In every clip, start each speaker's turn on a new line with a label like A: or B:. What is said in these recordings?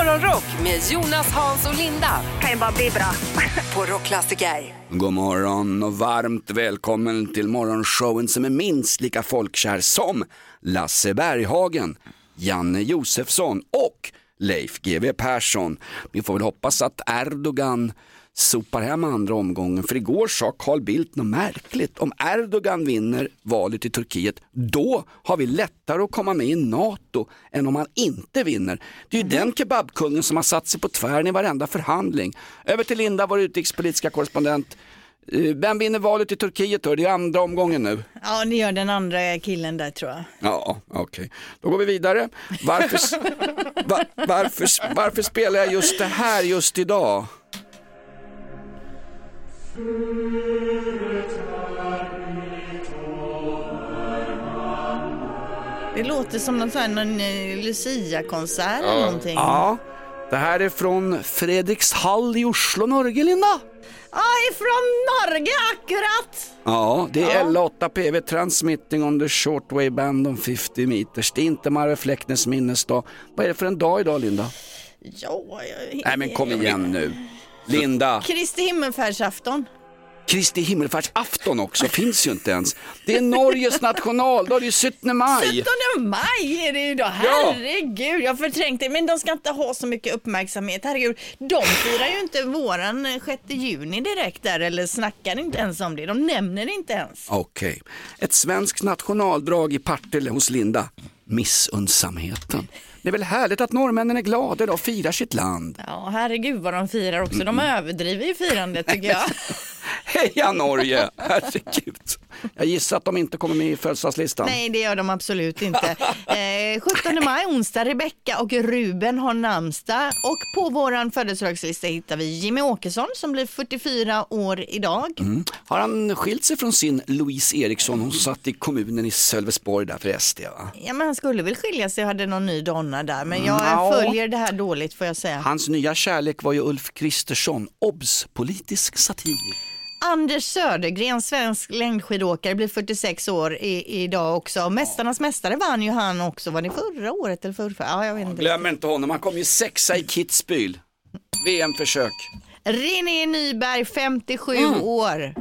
A: Morgonrock med Jonas, Hans och Linda
B: kan ju bara bli bra.
A: på Rockklassiker.
C: God morgon och varmt välkommen till morgonshowen som är minst lika folkkär som Lasse Berghagen, Janne Josefsson och Leif GW Persson. Vi får väl hoppas att Erdogan sopar hem andra omgången. För igår sa Carl Bildt något märkligt. Om Erdogan vinner valet i Turkiet, då har vi lättare att komma med i NATO än om han inte vinner. Det är ju den kebabkungen som har satt sig på tvären i varenda förhandling. Över till Linda, vår utrikespolitiska korrespondent. Eh, Vem vinner valet i Turkiet då? Det är andra omgången nu.
D: Ja, ni gör den andra killen där tror jag.
C: Ja, okej. Då går vi vidare. Varför, va, varför, varför spelar jag just det här just idag?
D: Det låter som någon, här, någon eh, Lucia-konsert eller någonting.
C: Ja, det här är från Fredrikshall i Oslo, Norge, Linda.
D: Ja, ifrån Norge akkurat!
C: Ja, det är
D: Ja.
C: L8 PV Transmitting on the shortwave band on 50 meters. Det är inte Marve Flecknes minnesdag. Vad är det för en dag idag, Linda?
D: Ja, jag...
C: Nej, men kom igen nu. Linda,
D: Kristi himmelfärdsafton.
C: Kristi himmelfärdsafton också, finns ju inte ens. Det är Norges nationaldag, det är 17 maj.
D: 17 maj är det ju.
C: Ja.
D: Herregud, jag förträngde Men de ska inte ha så mycket uppmärksamhet. Herregud, de firar ju inte våran eh, 6 juni direkt där eller snackar inte ens om det. De nämner det inte ens.
C: Okej, ett svenskt nationaldrag i Partille hos Linda. Missundsamheten. Det är väl härligt att norrmännen är glada idag och firar sitt land.
D: Ja, herregud vad de firar också. De överdriver ju firandet tycker jag.
C: Heja Norge! Herregud. Jag gissar att de inte kommer med i födelsedagslistan.
D: Nej, det gör de absolut inte. Eh, 17 maj, onsdag, Rebecka och Ruben har namnsdag och på våran födelsedagslista hittar vi Jimmy Åkesson som blir 44 år idag.
C: Mm. Har han skilt sig från sin Louise Eriksson? Hon satt i kommunen i Sölvesborg där för SD va?
D: Ja, men han skulle väl skilja sig och hade någon ny donna där, men jag
C: Ja.
D: följer det här dåligt får jag säga.
C: Hans nya kärlek var ju Ulf Kristersson, obs! Politisk satir.
D: Anders Södergren, svensk längdskidåkare, blir 46 år i, idag också. Mästarnas mästare vann ju han också, var det förra året eller förra? Ja, jag vet inte.
C: Glöm inte honom, han kom ju sexa i Kitzbühel. VM-försök.
D: René Nyberg, 57
C: Mm.
D: år.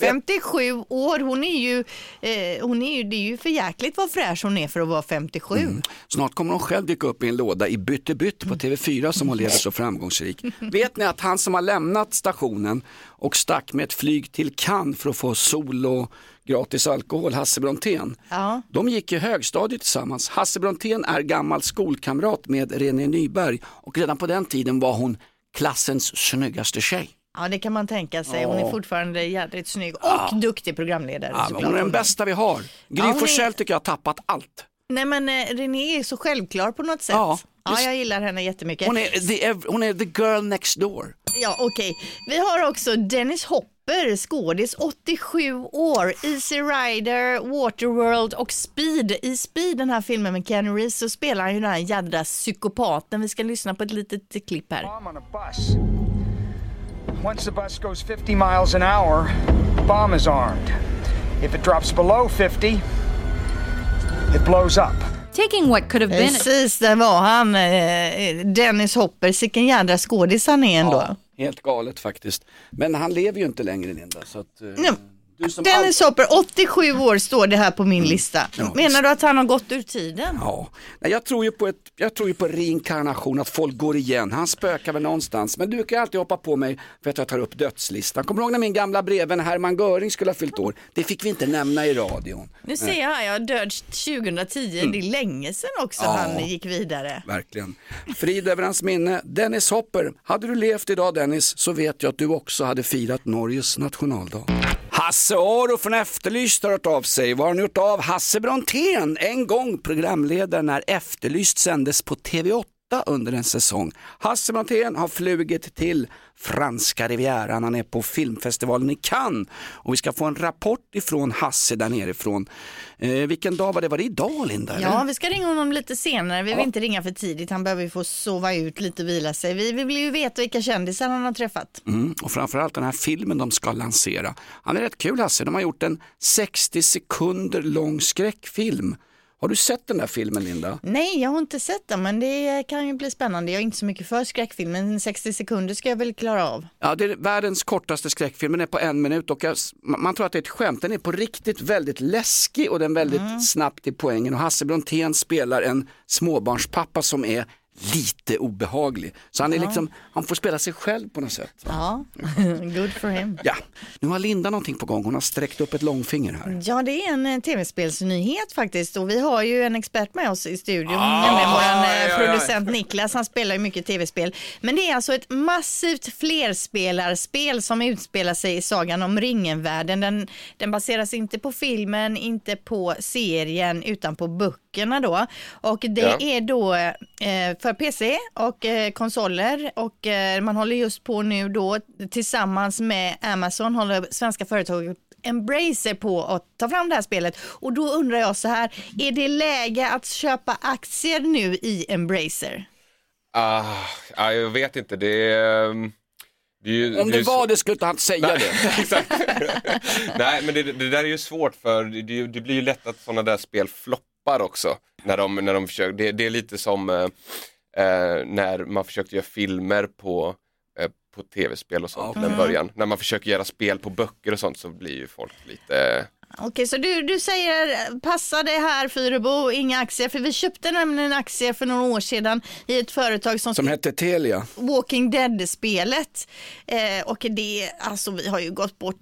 D: 57 år, hon är ju, eh, hon är ju, det är ju för jäkligt vad fräsch hon är för att vara 57.
C: Mm. Snart kommer hon själv dyka upp i en låda i Bytte bytt på TV4 som hon leder så framgångsrik. Vet ni att han som har lämnat stationen och stack med ett flyg till Cannes för att få sol och gratis alkohol, Hasse Brontén.
D: Ja.
C: De gick i högstadiet tillsammans. Hasse Brontén är gammal skolkamrat med René Nyberg och redan på den tiden var hon klassens snyggaste tjej.
D: Ja, det kan man tänka sig. Hon är
C: Ja.
D: fortfarande jädrigt snygg och duktig programledare.
C: Ja, hon är den bästa vi har. Gry
D: Ja, hon är-
C: Forssell tycker jag har tappat allt.
D: Nej men eh, René är så självklar på något sätt.
C: Ja,
D: Ja, jag gillar henne jättemycket.
C: Hon är, the, ev- hon är the girl next door.
D: Ja, okej. Vi har också Dennis Hopper, skådis, 87 år, Easy Rider, Waterworld och Speed. I Speed, den här filmen med Keanu Reeves, så spelar han ju den här jädra psykopaten. Vi ska lyssna på ett litet klipp här.
E: Once the bus goes 50 miles an hour, the bomb is armed. If it drops below 50, it blows up.
F: Taking what could have been
D: Precis, där var han, eh, Dennis Hopper. Sicken jädra skådis han är ändå.
C: Ja, helt galet faktiskt. Men han lever ju inte längre Linda. Så att, eh,
D: Nej,
C: du som
D: Dennis Hopper, 87 år står det här på min lista.
C: Ja,
D: Menar du att han har gått ur tiden?
C: Ja, Nej, jag tror ju på, ett, jag tror ju på reinkarnation, att folk går igen. Han spökar väl någonstans. Men du kan alltid hoppa på mig för att jag tar upp dödslistan. Kommer du ihåg när min gamla brevvän Hermann Göring skulle ha fyllt år? Det fick vi inte nämna i radion.
D: Nu ser jag här, jag död 2010, det är länge sedan också
C: Ja.
D: han gick vidare.
C: Verkligen. Frid över hans minne. Dennis Hopper. Hade du levt idag Dennis så vet jag att du också hade firat Norges nationaldag. Hasse Aro från Efterlyst har hört av sig. Vad har han gjort av Hasse Brontén? En gång programledare när Efterlyst sändes på TV8 under en säsong. Hasse Brontén har flugit till franska rivieran. Han är på filmfestivalen i Cannes och vi ska få en rapport ifrån Hasse där nerifrån. Eh, vilken dag var det? Var det idag Linda? eller?
D: Ja, vi ska ringa honom lite senare. Vi vill inte ringa för tidigt. Han behöver ju få sova ut lite och vila sig. Vi vi vill ju veta vilka kändisar han har träffat.
C: Mm, och framförallt den här filmen de ska lansera. Han är rätt kul Hasse, de har gjort en 60 sekunder lång skräckfilm. Har du sett den där filmen Linda?
D: Nej, jag har inte sett den, men det kan ju bli spännande. Jag är inte så mycket för skräckfilm, men 60 sekunder ska jag väl klara av.
C: Ja, det är världens kortaste skräckfilm, den är på en minut och jag, man tror att det är ett skämt. Den är på riktigt väldigt läskig och den är väldigt snabbt i poängen och Hasse Brontén spelar en småbarnspappa som är lite obehaglig. Så han, är liksom, han får spela sig själv på något sätt.
D: Ja, good for him.
C: Ja, nu har Linda någonting på gång, hon har sträckt upp ett långfinger här.
D: Ja, det är en eh, tv-spelsnyhet faktiskt och vi har ju en expert med oss i studion,
C: Ah,
D: nämligen vår
C: ja, ja, ja.
D: producent Niklas. Han spelar ju mycket tv-spel. Men det är alltså ett massivt flerspelarspel som utspelar sig i sagan om ringen-världen. Den, den baseras inte på filmen, inte på serien, utan på böckerna då. Och det
B: Ja.
D: är då eh, för PC och eh, konsoler och eh, man håller just på nu då tillsammans med Amazon håller svenska företag Embracer på att ta fram det här spelet och då undrar jag så här, är det läge att köpa aktier nu i Embracer?
B: Ah, ah, jag vet inte, det är... ehm, det är ju,
C: Om det
B: ju
C: var det skulle inte han säga det.
B: Exakt. Nej, men det, det där är ju svårt för det, det blir ju lätt att sådana där spel floppar också. När de, när de försöker, det, det är lite som eh, eh, när man försökte göra filmer på, eh, på tv-spel och sånt i den början. När man försöker göra spel på böcker och sånt så blir ju folk lite...
D: Okej, så du, du säger passa det här Fyrebo, inga aktier, för vi köpte nämligen aktier för några år sedan i ett företag som,
C: Som hette Telia.
D: Walking Dead-spelet. Eh, och det, alltså vi har ju gått bort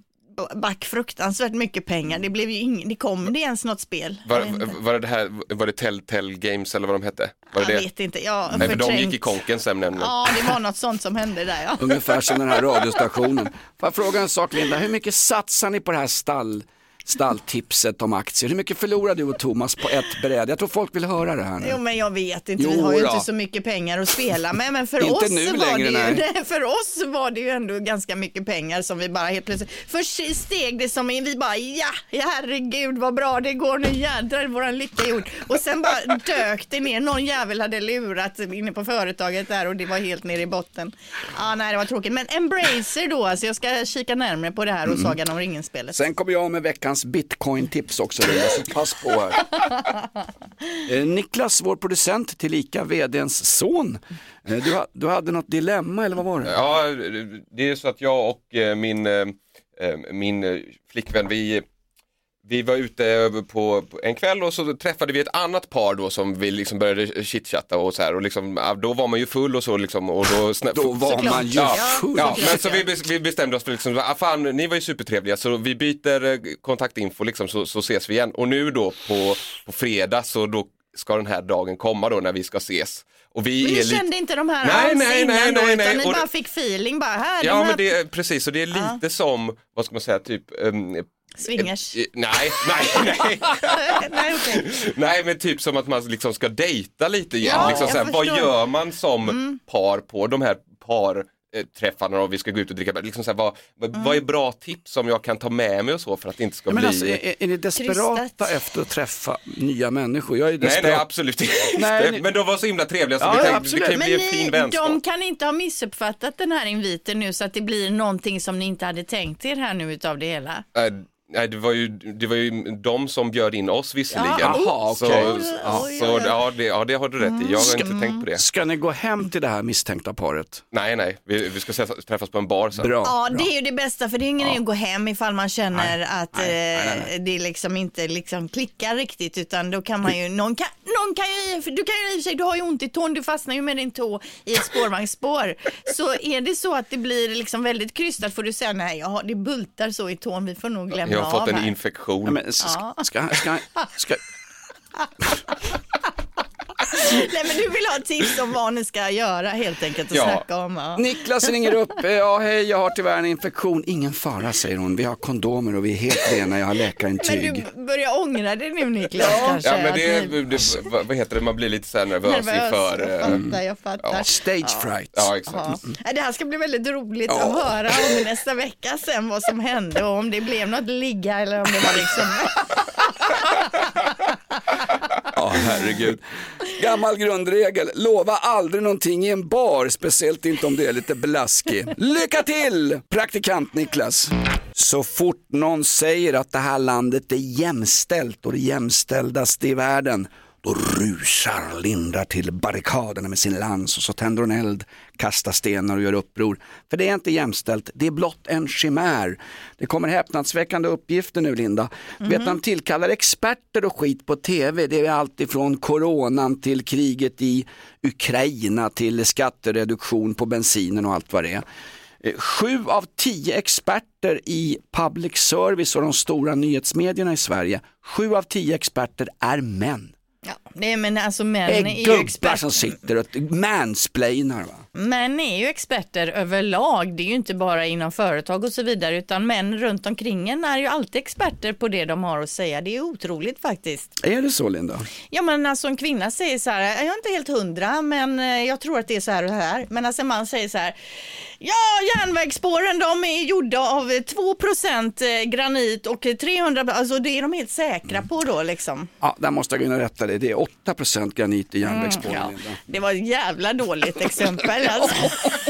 D: back fruktansvärt mycket pengar. Det blev ju ing, det kom det ens något spel?
B: Var, var det här, var det Telltale Games eller vad de hette? Var det
D: jag
B: det?
D: vet inte, jag har
B: Nej, för de gick i konken sen nämligen.
D: Ja, det var något sånt som hände där ja.
C: Ungefär som den här radiostationen. Får jag fråga en sak Linda, hur mycket satsar ni på det här stall, stalltipset om aktier? Hur mycket förlorar du och Thomas på ett bräde? Jag tror folk vill höra det här
D: Jo
C: nu.
D: men jag vet inte, vi
C: Jo
D: har ju
C: då.
D: inte så mycket pengar att spela med men för, oss,
C: nu
D: var
C: längre,
D: det ju,
C: nej.
D: för oss var det ju ändå ganska mycket pengar som vi bara helt plötsligt, först steg det som in, vi bara ja, herregud vad bra det går nu jädrar våran lycka är gjord och sen bara dök det ner, någon jävel hade lurat inne på företaget där och det var helt nere i botten. Ja nej det var tråkigt men Embracer då, alltså jag ska kika närmare på det här och
C: Mm.
D: Sagan om ringen-spelet.
C: Sen kommer jag med veckans bitcoin-tips också så pass på här. Eh, Niklas, vår producent, tillika vdns son. Eh, du, du hade något dilemma eller vad var det?
B: Ja, det är så att jag och eh, min, min flickvän, vi, vi var ute på en kväll och så träffade vi ett annat par då som vi liksom började chitchatta och så här och liksom, ja, då var man ju full och så liksom och då
C: Då var
D: Såklart.
C: man ju
B: Ja,
C: full.
B: ja, men så
D: ja.
B: vi, vi bestämde oss för liksom, ah, fan ni var ju supertrevliga så vi byter eh, kontaktinfo liksom så, så ses vi igen. Och nu då på, på fredag så då ska den här dagen komma då när vi ska ses. Och vi
D: Men ni
B: är lite...
D: kände inte de här
B: Nej,
D: alls
B: nej,
D: innan
B: nej,
D: då,
B: nej,
D: utan
B: nej.
D: ni
B: Och
D: bara fick feeling bara här,
B: Ja
D: här
B: men det är precis och det är lite som, vad ska man säga, typ ehm,
D: swingers.
B: eh, Nej, nej, nej.
D: nej.
B: Nej men typ som att man liksom ska dejta lite igen.
D: Ja,
B: liksom
D: jag
B: så här, vad.
D: Mm.
B: gör man som par på de här par eh, träffarna och vi ska gå ut och dricka liksom så här, vad,
D: Mm.
B: vad är bra tips som jag kan ta med mig och så för att det inte ska
C: Men
B: bli
C: alltså, är, är ni desperata
D: Krystat.
C: efter att träffa nya människor? Jag är
B: Nej,
C: desperat.
B: nej absolut inte.
C: Nej, ni-
B: Men de var så himla trevliga så
C: Ja,
B: vi
C: ja,
B: tänkte,
C: absolut.
B: det kan ju bli en fin
D: ni,
B: vänskap.
D: de kan inte ha missuppfattat den här inviten nu så att det blir någonting som ni inte hade tänkt er här nu utav det hela.
B: Äh, Nej, det var, ju, det var ju de som bjöd in oss visserligen.
D: Ja,
C: Jaha,
B: så,
C: okej.
B: ja,
D: Oj,
B: så
D: oj, oj.
B: ja, det, ja, det har du rätt i. Jag har inte tänkt på det.
C: Ska ni gå hem till det här misstänkta paret?
B: Nej, nej, vi, vi ska träffas på en bar sen.
C: Bra.
D: Ja,
C: bra.
D: det är ju det bästa för det är ingen idé att gå hem ifall man känner att
C: nej, nej,
D: eh, det liksom inte liksom klickar riktigt utan då kan man ju, någon kan, någon kan ju, du kan ju i och för sig, du har ju ont i tån, du fastnar ju med din tå i ett spårvagnsspår. Så är det så att det blir liksom väldigt krystat får du säga nej, jag har, det bultar så i tån, vi får nog lämna
B: Jag har fått en infektion.
C: Ja, men, s- ska, ska, ska,
D: Nej men du vill ha tips om vad ni ska göra helt enkelt och
B: Ja.
D: snacka om. Ja.
C: Niklas ringer upp, ja hej jag har tyvärr en infektion, ingen fara säger hon, vi har kondomer och vi är helt rena, jag har
D: Men
C: läkarintyg.
D: du börjar ångra dig nu Niklas kanske?
B: Ja, men det,
D: ni-
B: det, vad heter det, man blir lite så här nervös,
D: Nervös,
B: inför...
D: jag
B: eh,
D: fattar, jag fattar.
C: Stage fright.
B: Ja, exakt.
D: Ja. Det här ska bli väldigt roligt
C: Ja.
D: att höra om nästa vecka sen vad som hände och om det blev något ligga eller om det var liksom...
C: Ja, herregud. Gammal grundregel, lova aldrig någonting i en bar, speciellt inte om du är lite blaskig. Lycka till, praktikant Niklas. Så fort någon säger att det här landet är jämställt och det jämställdaste i världen, då rusar Linda till barrikaderna med sin lans och så tänder hon eld, kastar stenar och gör uppror. För det är inte jämställt, det är blott en chimär. Det kommer häpnadsväckande uppgifter nu Linda. Mm. Vet man tillkallar experter och skit på tv, det är allt ifrån coronan till kriget i Ukraina till skattereduktion på bensinen och allt vad det är. Eh, sju av tio experter i public service och de stora nyhetsmedierna i Sverige, sju av tio experter är män.
D: Ja, nej men alltså män
C: är,
D: är ju experter.
C: som sitter och mansplainar. Va?
D: Män är ju experter överlag, det är ju inte bara inom företag och så vidare, utan män runt omkring en är ju alltid experter på det de har att säga. Det är otroligt faktiskt.
C: Är det så Linda?
D: Ja men alltså en kvinna säger så här, jag är inte helt hundra men eh, jag tror att det är så här och här. Men alltså en man säger så här, ja järnvägsspåren de är gjorda av 2% granit och 300, alltså det är de helt säkra på då liksom.
C: Ja, där måste jag gå in och rätta det. Det 8% granit i järnvägsspåren.
D: Ja, det var ett jävla dåligt exempel alltså.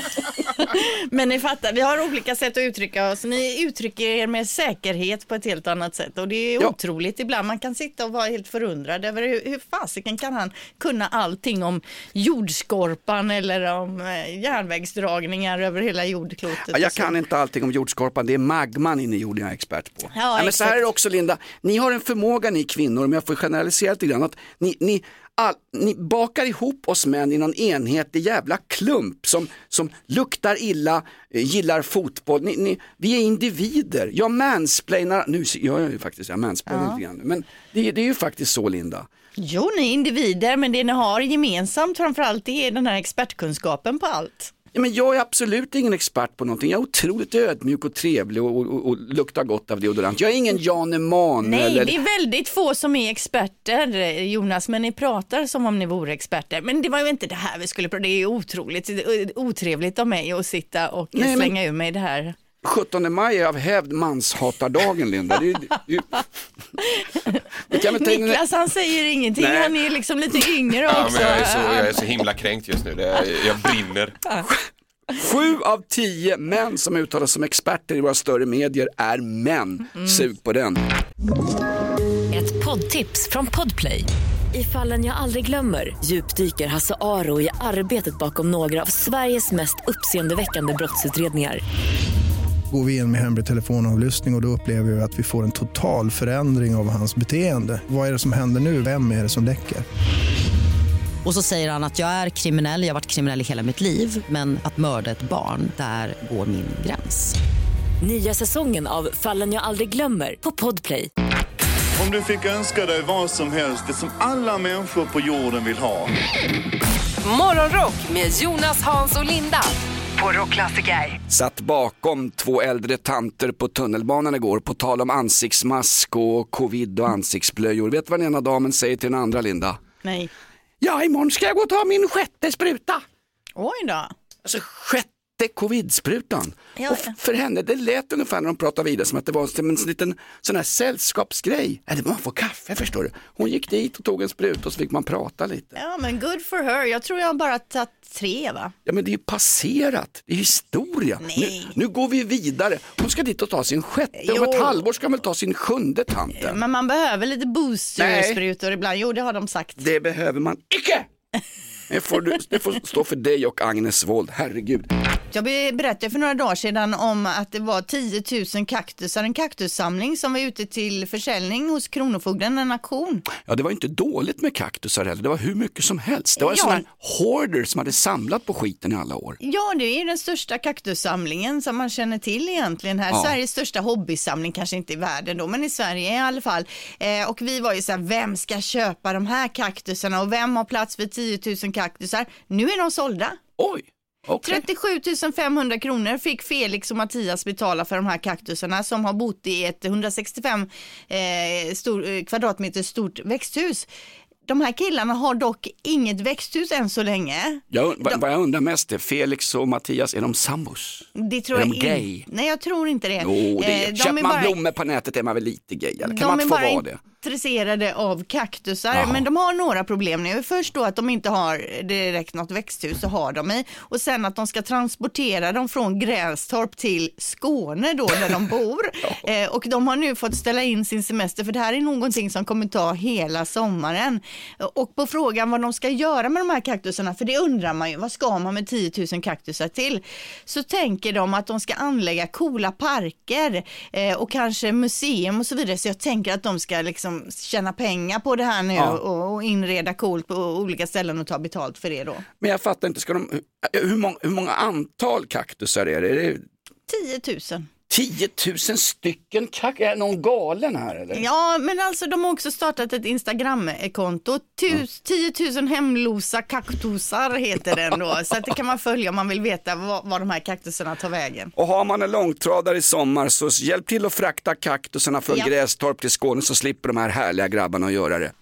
D: Men ni fattar, vi har olika sätt att uttrycka oss. Ni uttrycker er med säkerhet på ett helt annat sätt och det är
C: Ja.
D: otroligt ibland. Man kan sitta och vara helt förundrad över hur, hur fasiken kan han kunna allting om jordskorpan eller om eh, järnvägsdragningar över hela jordklotet.
C: Ja, jag kan inte allting om jordskorpan, det är magman inne i jorden jag är expert på.
D: Ja,
C: men så här är det också Linda, ni har en förmåga ni kvinnor, om jag får generalisera lite grann, att ni, ni, all, ni bakar ihop oss män i någon enhetlig jävla klump som, som luktar illa, eh, gillar fotboll. Ni, ni, vi är individer, jag mansplainar, nu gör jag ju faktiskt, jag mansplainar lite grann, men det, det är ju faktiskt så Linda.
D: Jo, ni är individer, men det ni har gemensamt framförallt det är den här expertkunskapen på allt.
C: Ja, men jag är absolut ingen expert på någonting. Jag är otroligt ödmjuk och trevlig och, och, och luktar gott av deodorant. Jag är ingen Jan Emanuel.
D: Nej,
C: eller...
D: det är väldigt få som är experter, Jonas, men ni pratar som om ni vore experter. Men det var ju inte det här vi skulle prata Det är otroligt otrevligt av mig att sitta och
C: Nej, men-
D: slänga ur mig det här.
C: 17 maj är av hävd manshatardagen Linda. Det är, det vi kan ta in
D: Niklas han säger ingenting,
B: Nej.
D: han är liksom lite yngre
B: Ja,
D: också.
B: men jag, är så, jag är så himla kränkt just nu, det jag brinner.
C: Sju av tio män som uttalar sig som experter i våra större medier är män. Sug på den.
F: Ett poddtips från Podplay. I fallen jag aldrig glömmer djupdyker Hasse Aro i arbetet bakom några av Sveriges mest uppseendeväckande brottsutredningar.
G: Går vi in med hemlig telefonavlyssning och, och då upplever vi att vi får en total förändring av hans beteende. Vad är det som händer nu? Vem är det som läcker?
H: Och så säger han att jag är kriminell, jag har varit kriminell i hela mitt liv men att mörda ett barn, där går min gräns.
F: Nya säsongen av Fallen jag aldrig glömmer på Podplay.
I: Om du fick önska dig vad som helst, det som alla människor på jorden vill ha.
A: Morgonrock med Jonas, Hans och Linda på Rockklassiker.
C: Satt bakom två äldre tanter på tunnelbanan igår på tal om ansiktsmask och covid och ansiktsblöjor. Vet du vad den ena damen säger till den andra Linda?
D: Nej.
C: Ja, imorgon ska jag gå och ta min sjätte spruta.
D: Oj då.
C: Alltså sjätte covid-sprutan.
D: Ja,
C: och f- för henne, det lät ungefär när de pratade vidare som att det var en liten sån här sällskapsgrej. Eller man får kaffe förstår du. Hon gick dit och tog en spruta och så fick man prata lite.
D: Ja, men good for her. Jag tror jag har bara tagit tre, va?
C: Ja men det är ju passerat, det är historia. Nu, nu går vi vidare. Hon ska dit och ta sin sjätte, om
D: Jo.
C: ett halvår ska hon väl ta sin sjunde tanten.
D: Men man behöver lite boostersprutor ibland. Jo, det har de sagt.
C: Det behöver man icke! Det får, du, det får stå för dig och Agnes Wold, herregud.
D: Jag be- berättade för några dagar sedan om att det var 10 000 kaktusar, en kaktussamling som var ute till försäljning hos Kronofogden, en auktion.
C: Ja, det var inte dåligt med kaktusar heller, det var hur mycket som helst. Det var
D: Ja.
C: sådana här hoarder som hade samlat på skiten i alla år.
D: Ja, det är den största kaktussamlingen som man känner till egentligen här.
C: Ja.
D: Sveriges största hobbysamling, kanske inte i världen då, men i Sverige i alla fall. Eh, och vi var ju så här, vem ska köpa de här kaktusarna och vem har plats för 10 000 kaktusar? Nu är de sålda.
C: Oj, okej.
D: 37 500 kronor fick Felix och Mattias betala för de här kaktusarna som har bott i ett 165 eh, stor, eh, kvadratmeter stort växthus. De här killarna har dock inget växthus än så länge.
C: Jag, vad, vad jag undrar mest är, Felix och Mattias, är de sambos?
D: Det tror
C: Är
D: jag
C: de
D: in-
C: gay?
D: Nej, jag tror inte det.
C: Jo, det är.
D: Eh,
C: Köper
D: är
C: man
D: bara-
C: blommor på nätet är man väl lite gay, eller kan
D: de
C: man inte få
D: bara
C: vara
D: in-
C: det?
D: Intresserade av kaktusar, men de har några problem nu. Först då att de inte har direkt något växthus att ha dem i och sen att de ska transportera dem från Grästorp till Skåne då där de bor. eh, och de har nu fått ställa in sin semester för det här är någonting som kommer ta hela sommaren. Och på frågan vad de ska göra med de här kaktusarna, för det undrar man ju, vad ska man med 10 000 kaktusar till? Så tänker de att de ska anlägga coola parker eh, och kanske museum och så vidare. Så jag tänker att de ska liksom tjäna pengar på det här nu
C: Ja.
D: och, och inreda coolt på olika ställen och ta betalt för det då.
C: Men jag fattar inte, ska de, hur, många, hur många antal kaktusar är det? Är det
D: 10 000.
C: 10 000 stycken kaktusar? Är någon galen här eller?
D: Ja, men alltså de har också startat ett Instagram-konto. Tus, 10 000 hemlosa kaktusar heter den då. Så att det kan man följa om man vill veta var, var de här kaktusarna tar vägen.
C: Och har man en långtradare i sommar så hjälp till att frakta kaktusarna från
D: Ja.
C: Grästorp till Skåne så slipper de här härliga grabbarna att göra det.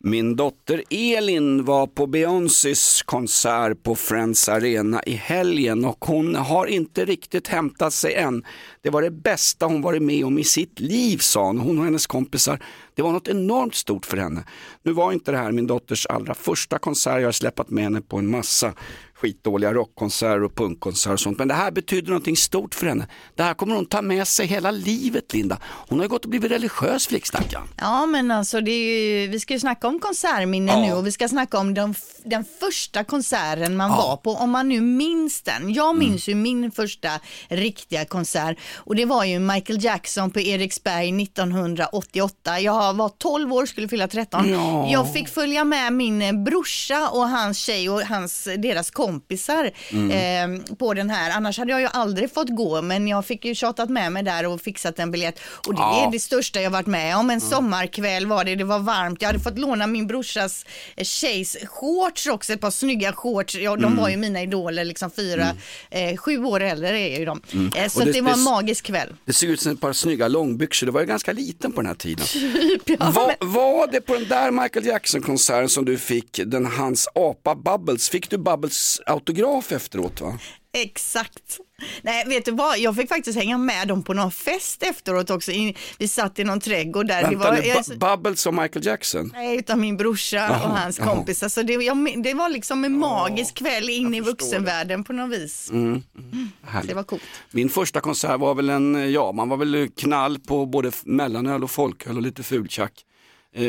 C: Min dotter Elin var på Beyoncés konsert på Friends Arena i helgen och hon har inte riktigt hämtat sig än. Det var det bästa hon varit med om i sitt liv sa hon, hon och hennes kompisar. Det var något enormt stort för henne. Nu var inte det här min dotters allra första konsert, jag har släpat med henne på en massa skitdåliga rockkonserter och punkkonserter och sånt. Men det här betyder någonting stort för henne. Det här kommer hon ta med sig hela livet Linda. Hon har ju gått och blivit religiös flickstackarn.
D: Ja, men alltså det är ju, vi ska ju snacka om konsertminnen
C: Ja.
D: nu och vi ska snacka om den, f- den första konserten man var på, om man nu minns den. Jag minns ju min första riktiga konsert och det var ju Michael Jackson på Eriksberg 1988. Jag var 12 år, skulle fylla 13.
C: Ja.
D: Jag fick följa med min eh, brorsa och hans tjej och hans, deras kompisar eh, på den här. Annars hade jag ju aldrig fått gå, men jag fick ju tjatat med mig där och fixat en biljett. Och det
C: Ja.
D: är det största jag varit med om. En sommarkväll var det, det var varmt. Jag hade fått låna min brorsas eh, tjejs shorts också, ett par snygga shorts. Ja, de var ju mina idoler, liksom fyra, eh, sju år äldre är ju de. Eh, så
C: det-
D: det var en magisk kväll.
C: Det såg ut som ett par snygga långbyxor, det var ju ganska liten på den här tiden.
D: Ja,
C: Var,
D: men-
C: var det på den där Michael Jackson-konserten som du fick den hans apa Bubbles, fick du Bubbles autograf efteråt va?
D: Exakt. Nej, vet du vad? Jag fick faktiskt hänga med dem på någon fest efteråt också. In- Vi satt i någon trädgård där. det
C: Vänta
D: var,
C: nu,
D: jag-
C: Bu- Bubbles och Michael Jackson?
D: Nej, utan min brorsa och hans
C: jaha.
D: kompisar. Så det, jag, det var liksom en magisk kväll in i vuxenvärlden på något vis.
C: Härligt.
D: Det var coolt.
C: Min första konsert var väl en, ja man var väl knall på både mellanöl och folköl och lite fultjack. Eh,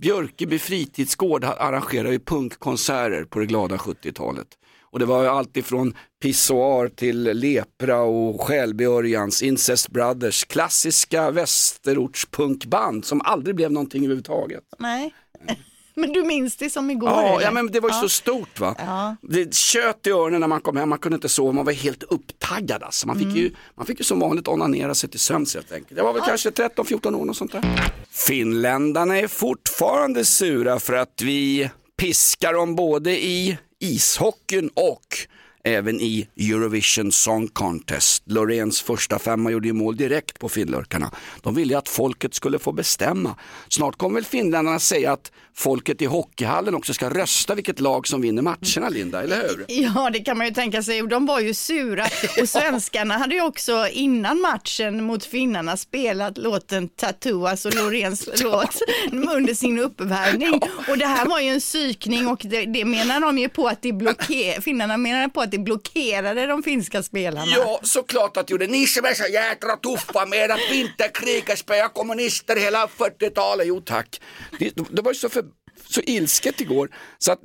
C: Björkeby fritidsgård arrangerar ju punkkonserter på det glada 70-talet. Och det var ju allt ifrån Pissoar till Lepra och Själbjörjans, Incest Brothers, klassiska västerortspunkband som aldrig blev någonting överhuvudtaget.
D: Nej, men du minns det som igår.
C: Ja,
D: eller?
C: ja men det var ju
D: Ja.
C: så stort va.
D: Ja.
C: Det tjöt i öronen när man kom hem, man kunde inte sova, man var helt upptaggad alltså. Man fick,
D: Mm.
C: ju, man fick ju som vanligt onanera sig till sömns helt enkelt. Jag var väl kanske 13-14 år och sånt där. Finländarna är fortfarande sura för att vi piskar dem både i ishockeyn och även i Eurovision Song Contest. Loreens första femma gjorde ju mål direkt på finlurkarna. De ville ju att folket skulle få bestämma. Snart kommer väl finländarna säga att folket i hockeyhallen också ska rösta vilket lag som vinner matcherna, Linda, eller hur?
D: Ja, det kan man ju tänka sig. De var ju sura och svenskarna hade ju också innan matchen mot finnarna spelat låten Tattoo, alltså Loreens låt, under sin uppvärmning. Och det här var ju en psykning och det, det menar de ju på att det blockerade, finnarna menar på att det blockerade de finska spelarna.
C: Ja, såklart att det gjorde. Ni som är så jädra tuffa med att vinterkriget spöa kommunister hela 40-talet. Jo tack. Det, det var ju så, för, så ilsket igår så att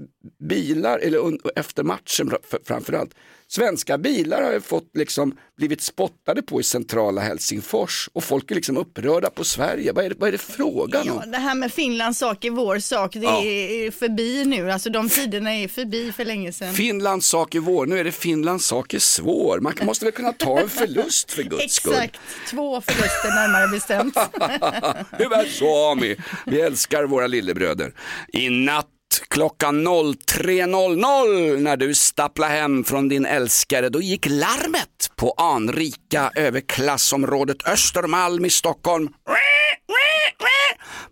C: bilar, eller efter matchen framförallt, svenska bilar har fått liksom blivit spottade på i centrala Helsingfors och folk är liksom upprörda på Sverige. Vad är det, vad är det frågan om?
D: Ja, det här med Finlands sak är vår sak, det
C: Ja.
D: är förbi nu. Alltså de tiderna är förbi för länge sedan.
C: Finlands sak är vår, nu är det Finlands sak är svår. Man måste väl kunna ta en förlust för guds skull.
D: Exakt, två förluster närmare bestämt.
C: Hyvä Suomi, vi älskar våra lillebröder. I natt klockan 03.00 när du stapplar hem från din älskare, då gick larmet på anrika överklassområdet Östermalm i Stockholm.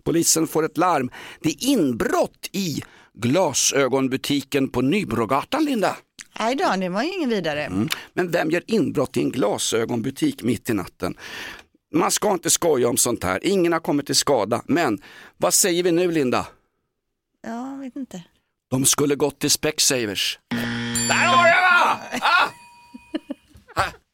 C: Polisen får ett larm. Det är inbrott i glasögonbutiken på Nybrogatan, Linda.
D: Nej då, det var ju ingen vidare.
C: Men vem gör inbrott i en glasögonbutik mitt i natten? man ska inte skoja om sånt här. Ingen har kommit till skada. Men vad säger vi nu Linda?
D: Vet inte.
C: De skulle gått till Specsavers. Där har du va! Ah!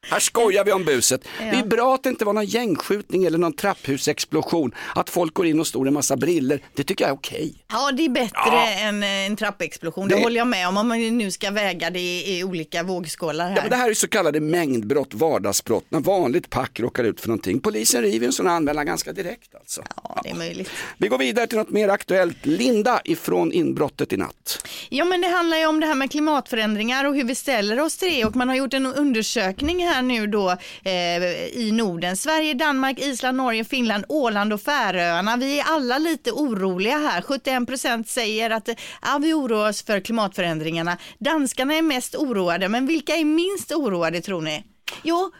C: Här, skojar vi om buset. Det är bra att det inte var någon gängskjutning eller någon trapphusexplosion. Att folk går in och står i en massa briller. Det tycker jag är okej.
D: Ja, det är bättre
C: Ja.
D: än eh, en trappexplosion. Det,
C: Det-
D: håller jag med om. Om man nu ska väga det i, i olika vågskålar här.
C: Ja, men det här är så kallade mängdbrott, vardagsbrott, när vanligt pack råkar ut för någonting. Polisen river en sån anmälan ganska direkt alltså.
D: Ja, det är möjligt.
C: Vi går vidare till något mer aktuellt. Linda ifrån inbrottet i natt.
D: Ja, men det handlar ju om det här med klimatförändringar och hur vi ställer oss till det. Och man har gjort en undersökning här nu då eh, i Norden. Sverige, Danmark, Island, Norge, Finland, Åland och Färöarna. Vi är alla lite oroliga här. 71 procent säger att ja, vi oroar oss för klimatförändringarna. Danskarna är mest oroade, men vilka är minst oroade tror ni? Jo,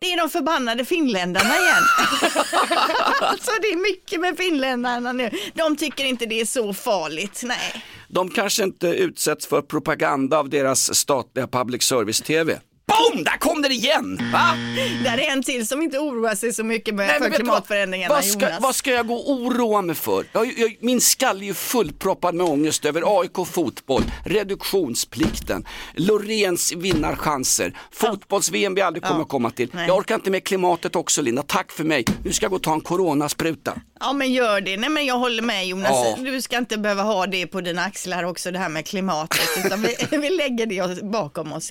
D: det är de förbannade finländarna igen. alltså det är mycket med finländarna nu. De tycker inte det är så farligt. Nej.
C: De kanske inte utsätts för propaganda av deras statliga public service-tv. Boom! Där kom den igen! Va?
D: Där är en till som inte oroar sig så mycket med,
C: Nej,
D: för klimatförändringarna,
C: vad, vad, ska,
D: Jonas.
C: vad ska jag gå och oroa mig för? Jag, jag, min skalle är ju fullproppad med ångest över AIK fotboll, reduktionsplikten, Loreens vinnarchanser, fotbolls-VM vi aldrig kommer att komma till.
D: Nej.
C: Jag orkar inte med klimatet också Linda, tack för mig. Nu ska jag gå och ta en coronaspruta.
D: Ja men gör det. Nej men jag håller med Jonas.
C: Ja.
D: Du ska inte behöva ha det på dina axlar också det här med klimatet utan vi, vi lägger det bakom oss.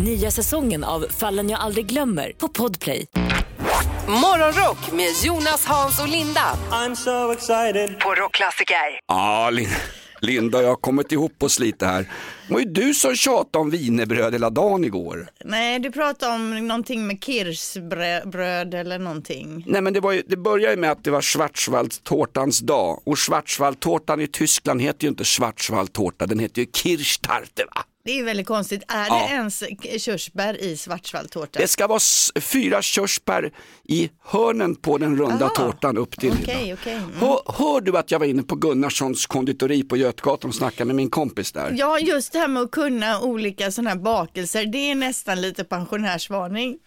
F: Nya säsongen av Fallen jag aldrig glömmer på Podplay.
A: Morgonrock med Jonas, Hans och Linda. I'm so excited. På Rockklassiker.
C: Ja, Lin- Linda och jag har kommit ihop oss lite här. Det var ju du som tjatade om wienerbröd hela dagen igår.
D: Nej du pratar om någonting med kirschbröd eller någonting.
C: Nej men det, var ju, det började ju med att det var Schwarzwaldtårtans dag och Schwarzwaldtårtan i Tyskland heter ju inte Schwarzwaldtårta, den heter ju Kirschtarte va?
D: Det är väldigt konstigt. Är
C: Ja.
D: det ens körsbär i svartsvalltårta?
C: Det ska vara fyra körsbär i hörnen på den runda
D: Ah,
C: tårtan upp till.
D: Okej, okej. Mm.
C: Hör, hör du att jag var inne på Gunnarssons konditori på Götgatan och snackade med min kompis där?
D: Ja, just det här med att kunna olika sådana här bakelser, det är nästan lite pensionärsvarning.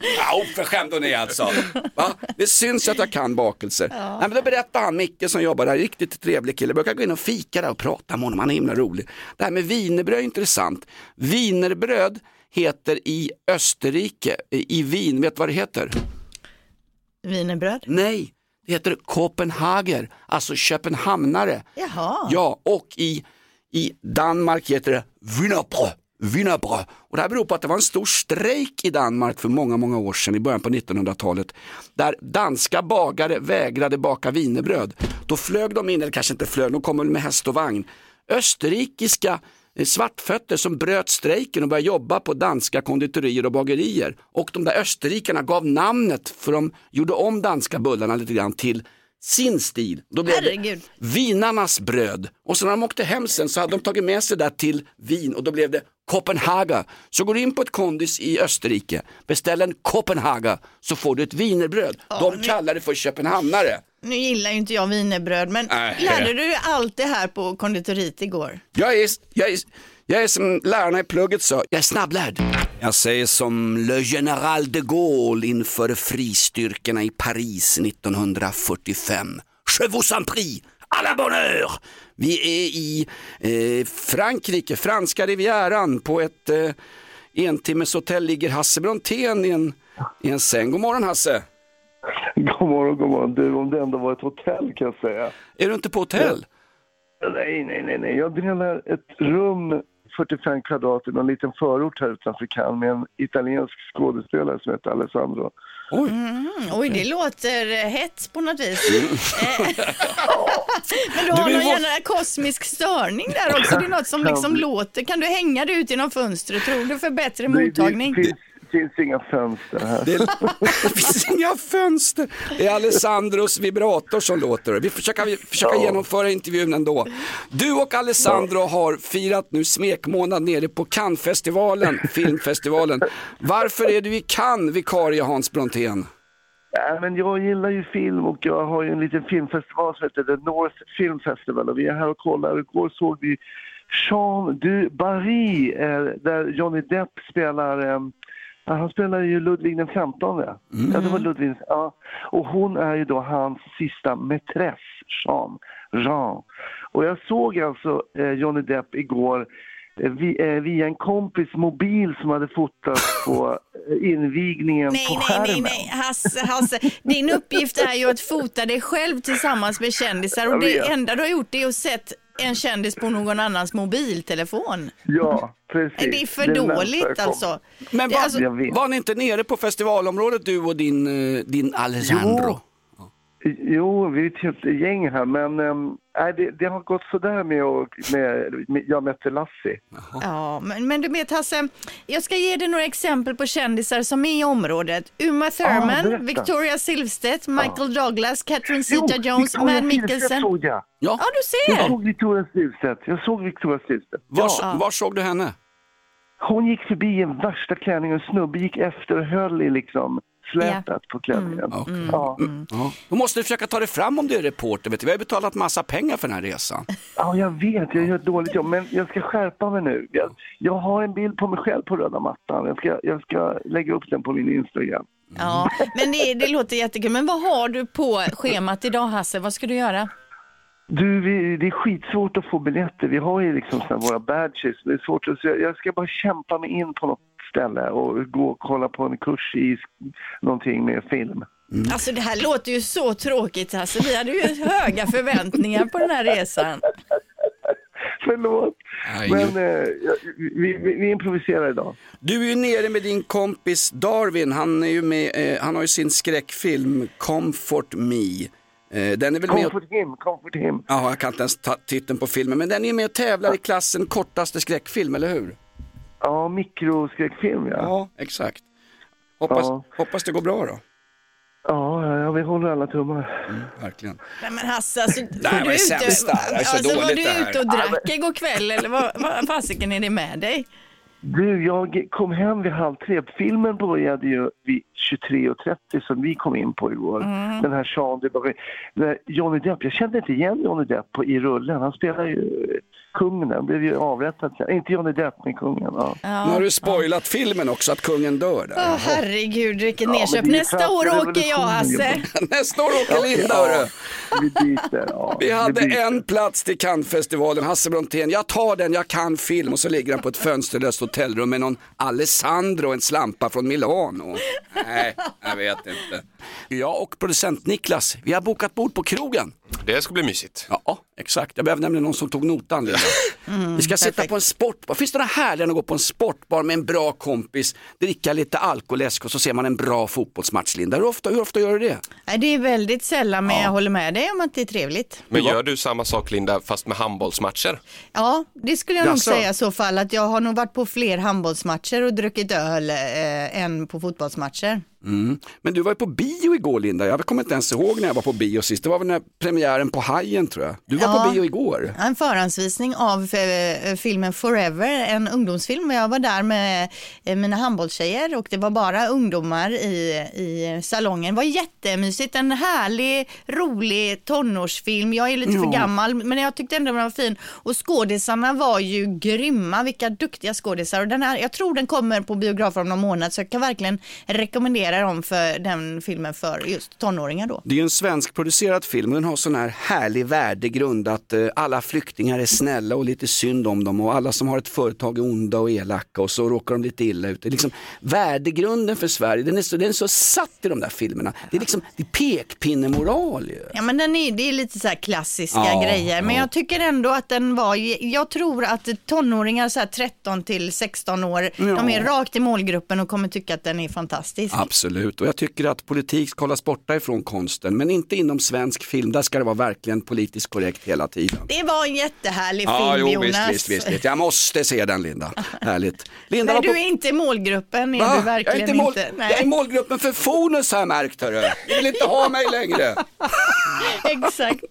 C: Ja, oförskämd hon är alltså. Va? Det syns att jag kan bakelser. Nej, men då berättade han, Micke som jobbar där, riktigt trevlig kille, brukar gå in och fika där och prata med honom, han är himla rolig. Det här med wienerbröd är intressant. Wienerbröd heter i Österrike, i Wien, vet du vad det heter?
D: Wienerbröd?
C: Nej, det heter Kopenhager, alltså köpenhamnare.
D: Jaha.
C: Ja, och i, i Danmark heter det Wienerbröd. Wienerbröd. Och det här beror på att det var en stor strejk i Danmark för många, många år sedan i början på 1900-talet. Där danska bagare vägrade baka wienerbröd. Då flög de in, eller kanske inte flög, de kom väl med häst och vagn. Österrikiska eh, svartfötter som bröt strejken och började jobba på danska konditorier och bagerier. Och de där österrikarna gav namnet, för de gjorde om danska bullarna lite grann till sin stil. Då blev det
D: Herregud.
C: vinarnas bröd. Och så när de åkte hem sen så hade de tagit med sig det där till Wien och då blev det Kopenhaga. Så går du in på ett kondis i Österrike, beställ en Kopenhaga så får du ett wienerbröd. de
D: nu-
C: kallar det för köpenhamnare.
D: Nu gillar ju inte jag wienerbröd, men
C: Nej.
D: lärde du dig allt det här på konditoriet igår?
C: Jag är, jag är, jag är som lärarna i plugget sa, jag är snabblärd. Jag säger som Le General de Gaulle inför fristyrkorna i Paris 1945. Je vous en prie, à la bonne heure. Vi är i eh, Frankrike, franska rivieran på ett eh, entimmeshotell ligger Hasse Brontén i en, i en säng. God morgon Hasse.
J: God morgon, god morgon. Du, om det ändå var ett hotell kan jag säga.
C: Är du inte på hotell?
J: Nej, nej, nej, nej. Jag delar ett rum 45 kvadrat i någon liten förort här utanför Cannes med en italiensk skådespelare som heter Alessandro.
C: Oj.
D: Mm, oj, det låter eh, hett på något vis. Eh, Men du har
J: Du,
D: någon
J: måste-
D: gärna kosmisk störning där också. Det är något som liksom låter. Kan du hänga det ut genom fönstret tror du för bättre
J: Det-
D: mottagning?
J: Det finns, finns inga fönster här.
C: Det, det finns inga fönster. Det är Alessandros vibrator som låter. Vi försöker, vi försöker
J: Ja.
C: genomföra intervjun ändå. Du och Alessandro har firat nu smekmånad nere på Cannesfestivalen, filmfestivalen. Varför är du i Cannes, vikarie Hans Brontén?
J: Nej, men jag gillar ju film och jag har ju en liten filmfestival som heter The North Film Festival och vi är här och kollar. Igår såg vi Jean du Barry eh, där Johnny Depp spelar eh, ja, han spelar ju Ludvig den 15. Ja, det var Ludvig, ja. Och hon är ju då hans sista mätress, Jean. Jean. Och jag såg alltså eh, Johnny Depp igår eh, vi, eh, via en kompis mobil som hade fotat på eh, invigningen
D: Nej,
J: på
D: nej,
J: skärmen.
D: nej, nej, Hasse, Hasse. Din uppgift är ju att fota dig själv tillsammans med kändisar och det enda du har gjort är att sett en kändis på någon annans mobiltelefon.
J: Ja, precis.
D: Det är för
J: Det
D: dåligt alltså.
C: Men var,
D: alltså-
C: var ni inte nere på festivalområdet du och din, eh, din Alessandro?
J: Jo, vi är ett helt gäng här, men nej, det, det har gått sådär med, och, med, med jag mötte Lassie.
D: Ja, men, men du vet Hasse, jag ska ge dig några exempel på kändisar som är i området. Uma Thurman,
J: berätta.
D: Victoria Silvstedt, Michael Douglas, Catherine
J: Jo,
D: Zeta-Jones, Mad Mikkelsen.
J: såg jag.
C: Ja.
D: Ja, du
J: Jag
D: ser.
J: såg Victoria Silvstedt. Jag såg Victoria Silvstedt.
C: Var,
J: Ja.
C: var såg du henne?
J: Hon gick förbi i en värsta klänning och en snubbe gick efter och höll i liksom slätet på klänningen.
C: Okej.
J: Ja.
C: Ja. Då måste du försöka ta dig fram om du är reporter. Vet du. Vi har betalat massa pengar för den här resan.
J: ja, jag vet. Jag gör ett dåligt jobb, men jag ska skärpa mig nu. Jag, jag har en bild på mig själv på röda mattan. Jag ska, jag ska lägga upp den på min Instagram.
D: Ja, men det, det låter jättekul. Men vad har du på schemat idag Hasse? Vad ska du göra?
J: Du, vi, det är skitsvårt att få biljetter. Vi har ju liksom våra badges. Det är svårt att, så jag, jag ska bara kämpa mig in på något ställe och gå och kolla på en kurs i någonting med film.
D: Alltså det här låter ju så tråkigt Hasse. Vi hade ju höga förväntningar på den här resan.
J: Förlåt,
C: Nej,
J: men eh, vi, vi, vi improviserar idag.
C: Du är ju nere med din kompis Darwin. Han, är ju med, eh, han har ju sin skräckfilm Comfort Me. Eh, den är väl med och,
J: Comfort him, comfort him.
C: ja, jag kan inte ens ta titeln på filmen, men den är med och tävlar i klassen kortaste skräckfilm, eller hur?
J: Ja, mikroskräckfilm ja.
C: Ja, exakt. Hoppas,
J: Ja.
C: hoppas det går bra då.
J: Ja, ja, vi håller alla tummar.
C: Verkligen.
D: Nej men Hasse, alltså, var du
C: är
D: ute, alltså, var
C: dåligt
D: du
C: det här.
D: ute och drack igår kväll eller vad, vad fasiken är det med dig?
J: Du, jag kom hem vid halv tre. Filmen började ju vid 23.30 som vi kom in på igår.
D: Mm.
J: Den här Sean. När Johnny Depp, jag kände inte igen Johnny Depp på, i rullen. Han spelar ju kungen, blev ju avrättad. sen. Inte Johnny Depp, men kungen. Ja.
C: Nu har du spoilat filmen också, att kungen dör där.
D: Åh herregud
J: det är ju
D: Nästa år åker jag Hasse.
C: Nästa år åker Linda, hörru.
J: Vi byter. Ja,
C: Vi hade en plats till Cannesfestivalen, Hasse Brontén. Jag tar den, jag kan film. Och så ligger han på ett fönsterlöst hotellrum med någon Alessandro, en slampa från Milano. Nej, jag vet inte. Jag och producent Niklas, vi har bokat bord på krogen.
B: Det ska bli mysigt.
C: Ja, exakt. Jag behöver nämligen någon som tog notan. Linda. vi ska sitta
D: perfekt.
C: på en sportbar. Finns det något härligare än att gå på en sportbar med en bra kompis, dricka lite alkoläsk och så ser man en bra fotbollsmatch, Linda? Hur ofta, hur ofta gör du det?
D: Det är väldigt sällan men jag håller med dig om att det är trevligt.
B: Men gör du samma sak Linda, fast med handbollsmatcher?
D: Ja, det skulle jag nog
C: Jaså?
D: säga i så fall att jag har nog varit på fler handbollsmatcher och druckit öl eh, än på fotbollsmatcher.
C: Mm. Men du var ju på bio igår Linda, jag kommer inte ens ihåg när jag var på bio sist. Det var väl när premiären på Hajen tror jag. Du var
D: Ja.
C: på bio igår.
D: En förhandsvisning av eh, filmen Forever, en ungdomsfilm. Jag var där med eh, mina handbollstjejer och det var bara ungdomar i, i salongen. Det var jättemysigt, en härlig, rolig tonårsfilm. Jag är lite för
C: Ja.
D: gammal men jag tyckte ändå den var fin. Och skådisarna var ju grymma, vilka duktiga skådisar. Och den här, jag tror den kommer på biografer om någon månad så jag kan verkligen rekommendera dem för den filmen för just tonåringar då.
C: Det är ju en svenskproducerad film och den har sån här härlig värdegrund att eh, alla flyktingar är snälla och lite synd om dem och alla som har ett företag är onda och elaka och så råkar de lite illa ut. Det är liksom, värdegrunden för Sverige, den är, så, den är så satt i de där filmerna. Det är liksom det är pekpinnemoral ju.
D: Ja men den är, det är lite så här klassiska
C: Ja,
D: grejer. Men
C: ja.
D: jag tycker ändå att den var, jag tror att tonåringar så här 13 till 16 år, de är rakt i målgruppen och kommer tycka att den är fantastisk.
C: Absolut, och jag tycker att politik ska hållas borta ifrån konsten, men inte inom svensk film. Där ska det vara verkligen politiskt korrekt hela tiden.
D: Det var en jättehärlig
C: Ja,
D: film
C: jo, visst,
D: Jonas.
C: visst, visst, visst. Jag måste se den Linda. Härligt. Linda
D: Nej,
C: var
D: du
C: på-
D: är inte i målgruppen, är
C: Va?
D: du
C: jag, är
D: verkligen
C: inte mål...
D: inte.
C: jag är målgruppen för Fonus har jag märkt hörru. Ni vill inte ha mig längre.
D: Exakt.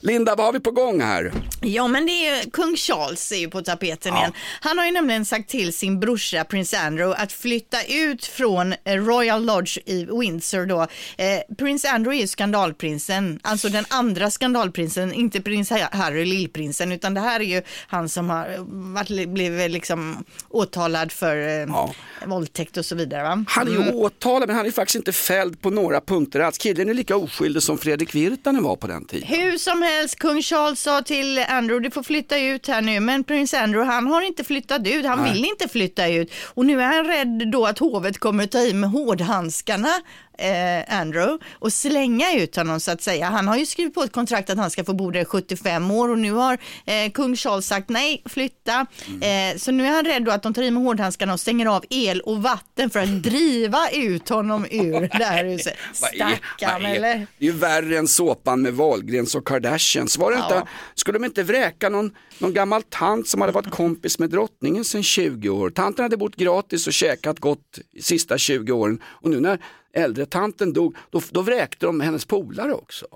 C: Linda, vad har vi på gång här?
D: Ja, men det är kung Charles är ju på tapeten igen. Han har ju nämligen sagt till sin brorsa prins Andrew att flytta ut från Royal Lodge i Windsor då. Eh, prins Andrew är ju skandalprinsen, alltså den andra skandalprinsen, inte prins Harry, lillprinsen, utan det här är ju han som har eh, varit, blivit liksom åtalad för eh, våldtäkt och så vidare. Va?
C: Han är ju
D: Mm.
C: åtalad men han är faktiskt inte fälld på några punkter alls. Killen är lika oskyldig som Fredrik Virtanen var på den tiden.
D: Hur som helst, kung Charles sa till Andrew, du får flytta ut här nu, men prins Andrew han har inte flyttat ut, han
C: Nej.
D: vill inte flytta ut och nu är han rädd då att hovet kommer ta i med hårdhandskarna eh, Andrew och slänga ut honom så att säga. Han har ju skrivit på ett kontrakt att han ska få bo där i 75 år och nu har eh, kung Charles sagt nej, flytta.
C: Mm.
D: Eh, så nu är han rädd då att de tar i med hårdhandskarna och stänger av el och vatten för att driva ut honom ur det här huset. Stackarn eller?
C: Det är ju värre än såpan med Wahlgrens och Kardashians. Var det
D: Ja.
C: inte, skulle de inte vräka någon, någon gammal tant som hade varit kompis med drottningen sedan 20 år? Tanten hade bott gratis och käkat gott de sista 20 åren och nu när äldre tanten dog, då, då vräkte de hennes polare också.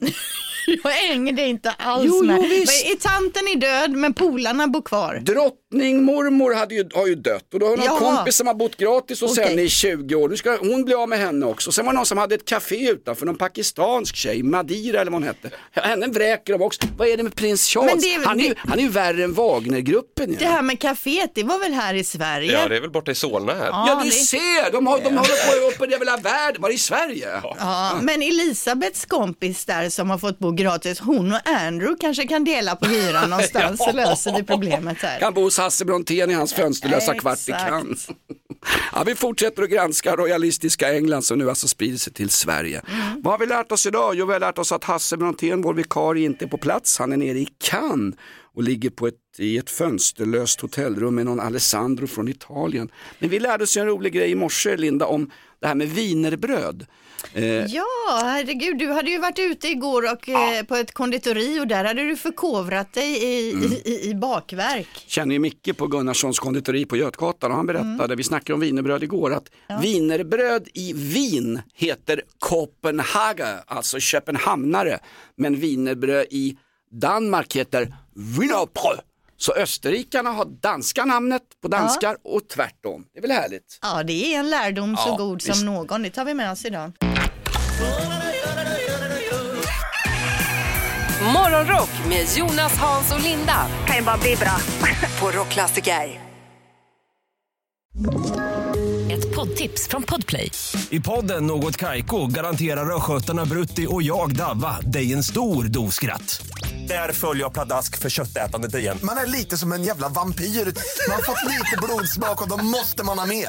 D: Jag hänger det inte alls
C: Jo,
D: med.
C: jo, visst.
D: Tanten är död men polarna bor kvar?
C: Drottning mormor hade ju, har ju dött och då har någon
D: Jaha.
C: kompis som har bott gratis hos
D: Okej.
C: henne i 20 år. Nu ska hon bli av med henne också. Sen var det någon som hade ett café utanför, någon pakistansk tjej, Madira eller vad hon hette. Henne vräker de också. Vad är det med prins Charles?
D: Det
C: han, är ju, han är ju värre än Wagnergruppen.
D: Det
C: Ja.
D: här med kaféet, det var väl här i Sverige?
B: Ja, det är väl borta i Solna här.
D: Ja,
C: Ja du
D: det-
C: ser, de, har, de håller på uppe i hela världen, var i Sverige?
D: Ja, men Elisabeths kompis där som har fått bo gratis, hon och Andrew kanske kan dela på hyran någonstans så löser vi problemet här.
C: Kan bo hos Hasse Brontén i hans fönsterlösa kvart i. Cannes. Ja, vi fortsätter att granska royalistiska England som nu alltså sprider sig till Sverige.
D: Mm.
C: Vad har vi lärt oss idag? Jo, vi har lärt oss att Hasse Brontén, vår vikarie, inte är på plats. Han är nere i Cannes och ligger på ett, i ett fönsterlöst hotellrum med någon Alessandro från Italien. Men vi lärde oss en rolig grej i morse, Linda, om det här med wienerbröd. Eh,
D: Ja, herregud, du hade ju varit ute igår och eh, på ett konditori och där hade du förkovrat dig i,
C: Mm.
D: i, i, i bakverk.
C: känner ju Micke på Gunnarssons konditori på Götgatan och han berättade,
D: Mm.
C: vi snackade om wienerbröd igår, att wienerbröd i Wien heter Copenhagen, alltså köpenhamnare, men wienerbröd i Danmark heter Wienerbröd. Så österrikarna har danska namnet på danskar och tvärtom. Det är väl härligt?
D: Ja, det är en lärdom så
C: Ja,
D: god
C: visst.
D: som någon. Det tar vi med oss idag.
A: Morgonrock med Jonas, Hans och Linda. Kan ju bara bli bra. På Rockklassiker.
F: Ett poddtips från Podplay.
K: I podden Något Kaiko garanterar östgötarna Brutti och jag, Davva, dig en stor dos skratt. Där följer jag pladask för köttätandet igen.
L: Man är lite som en jävla vampyr. Man har fått lite blodsmak och då måste man ha mer.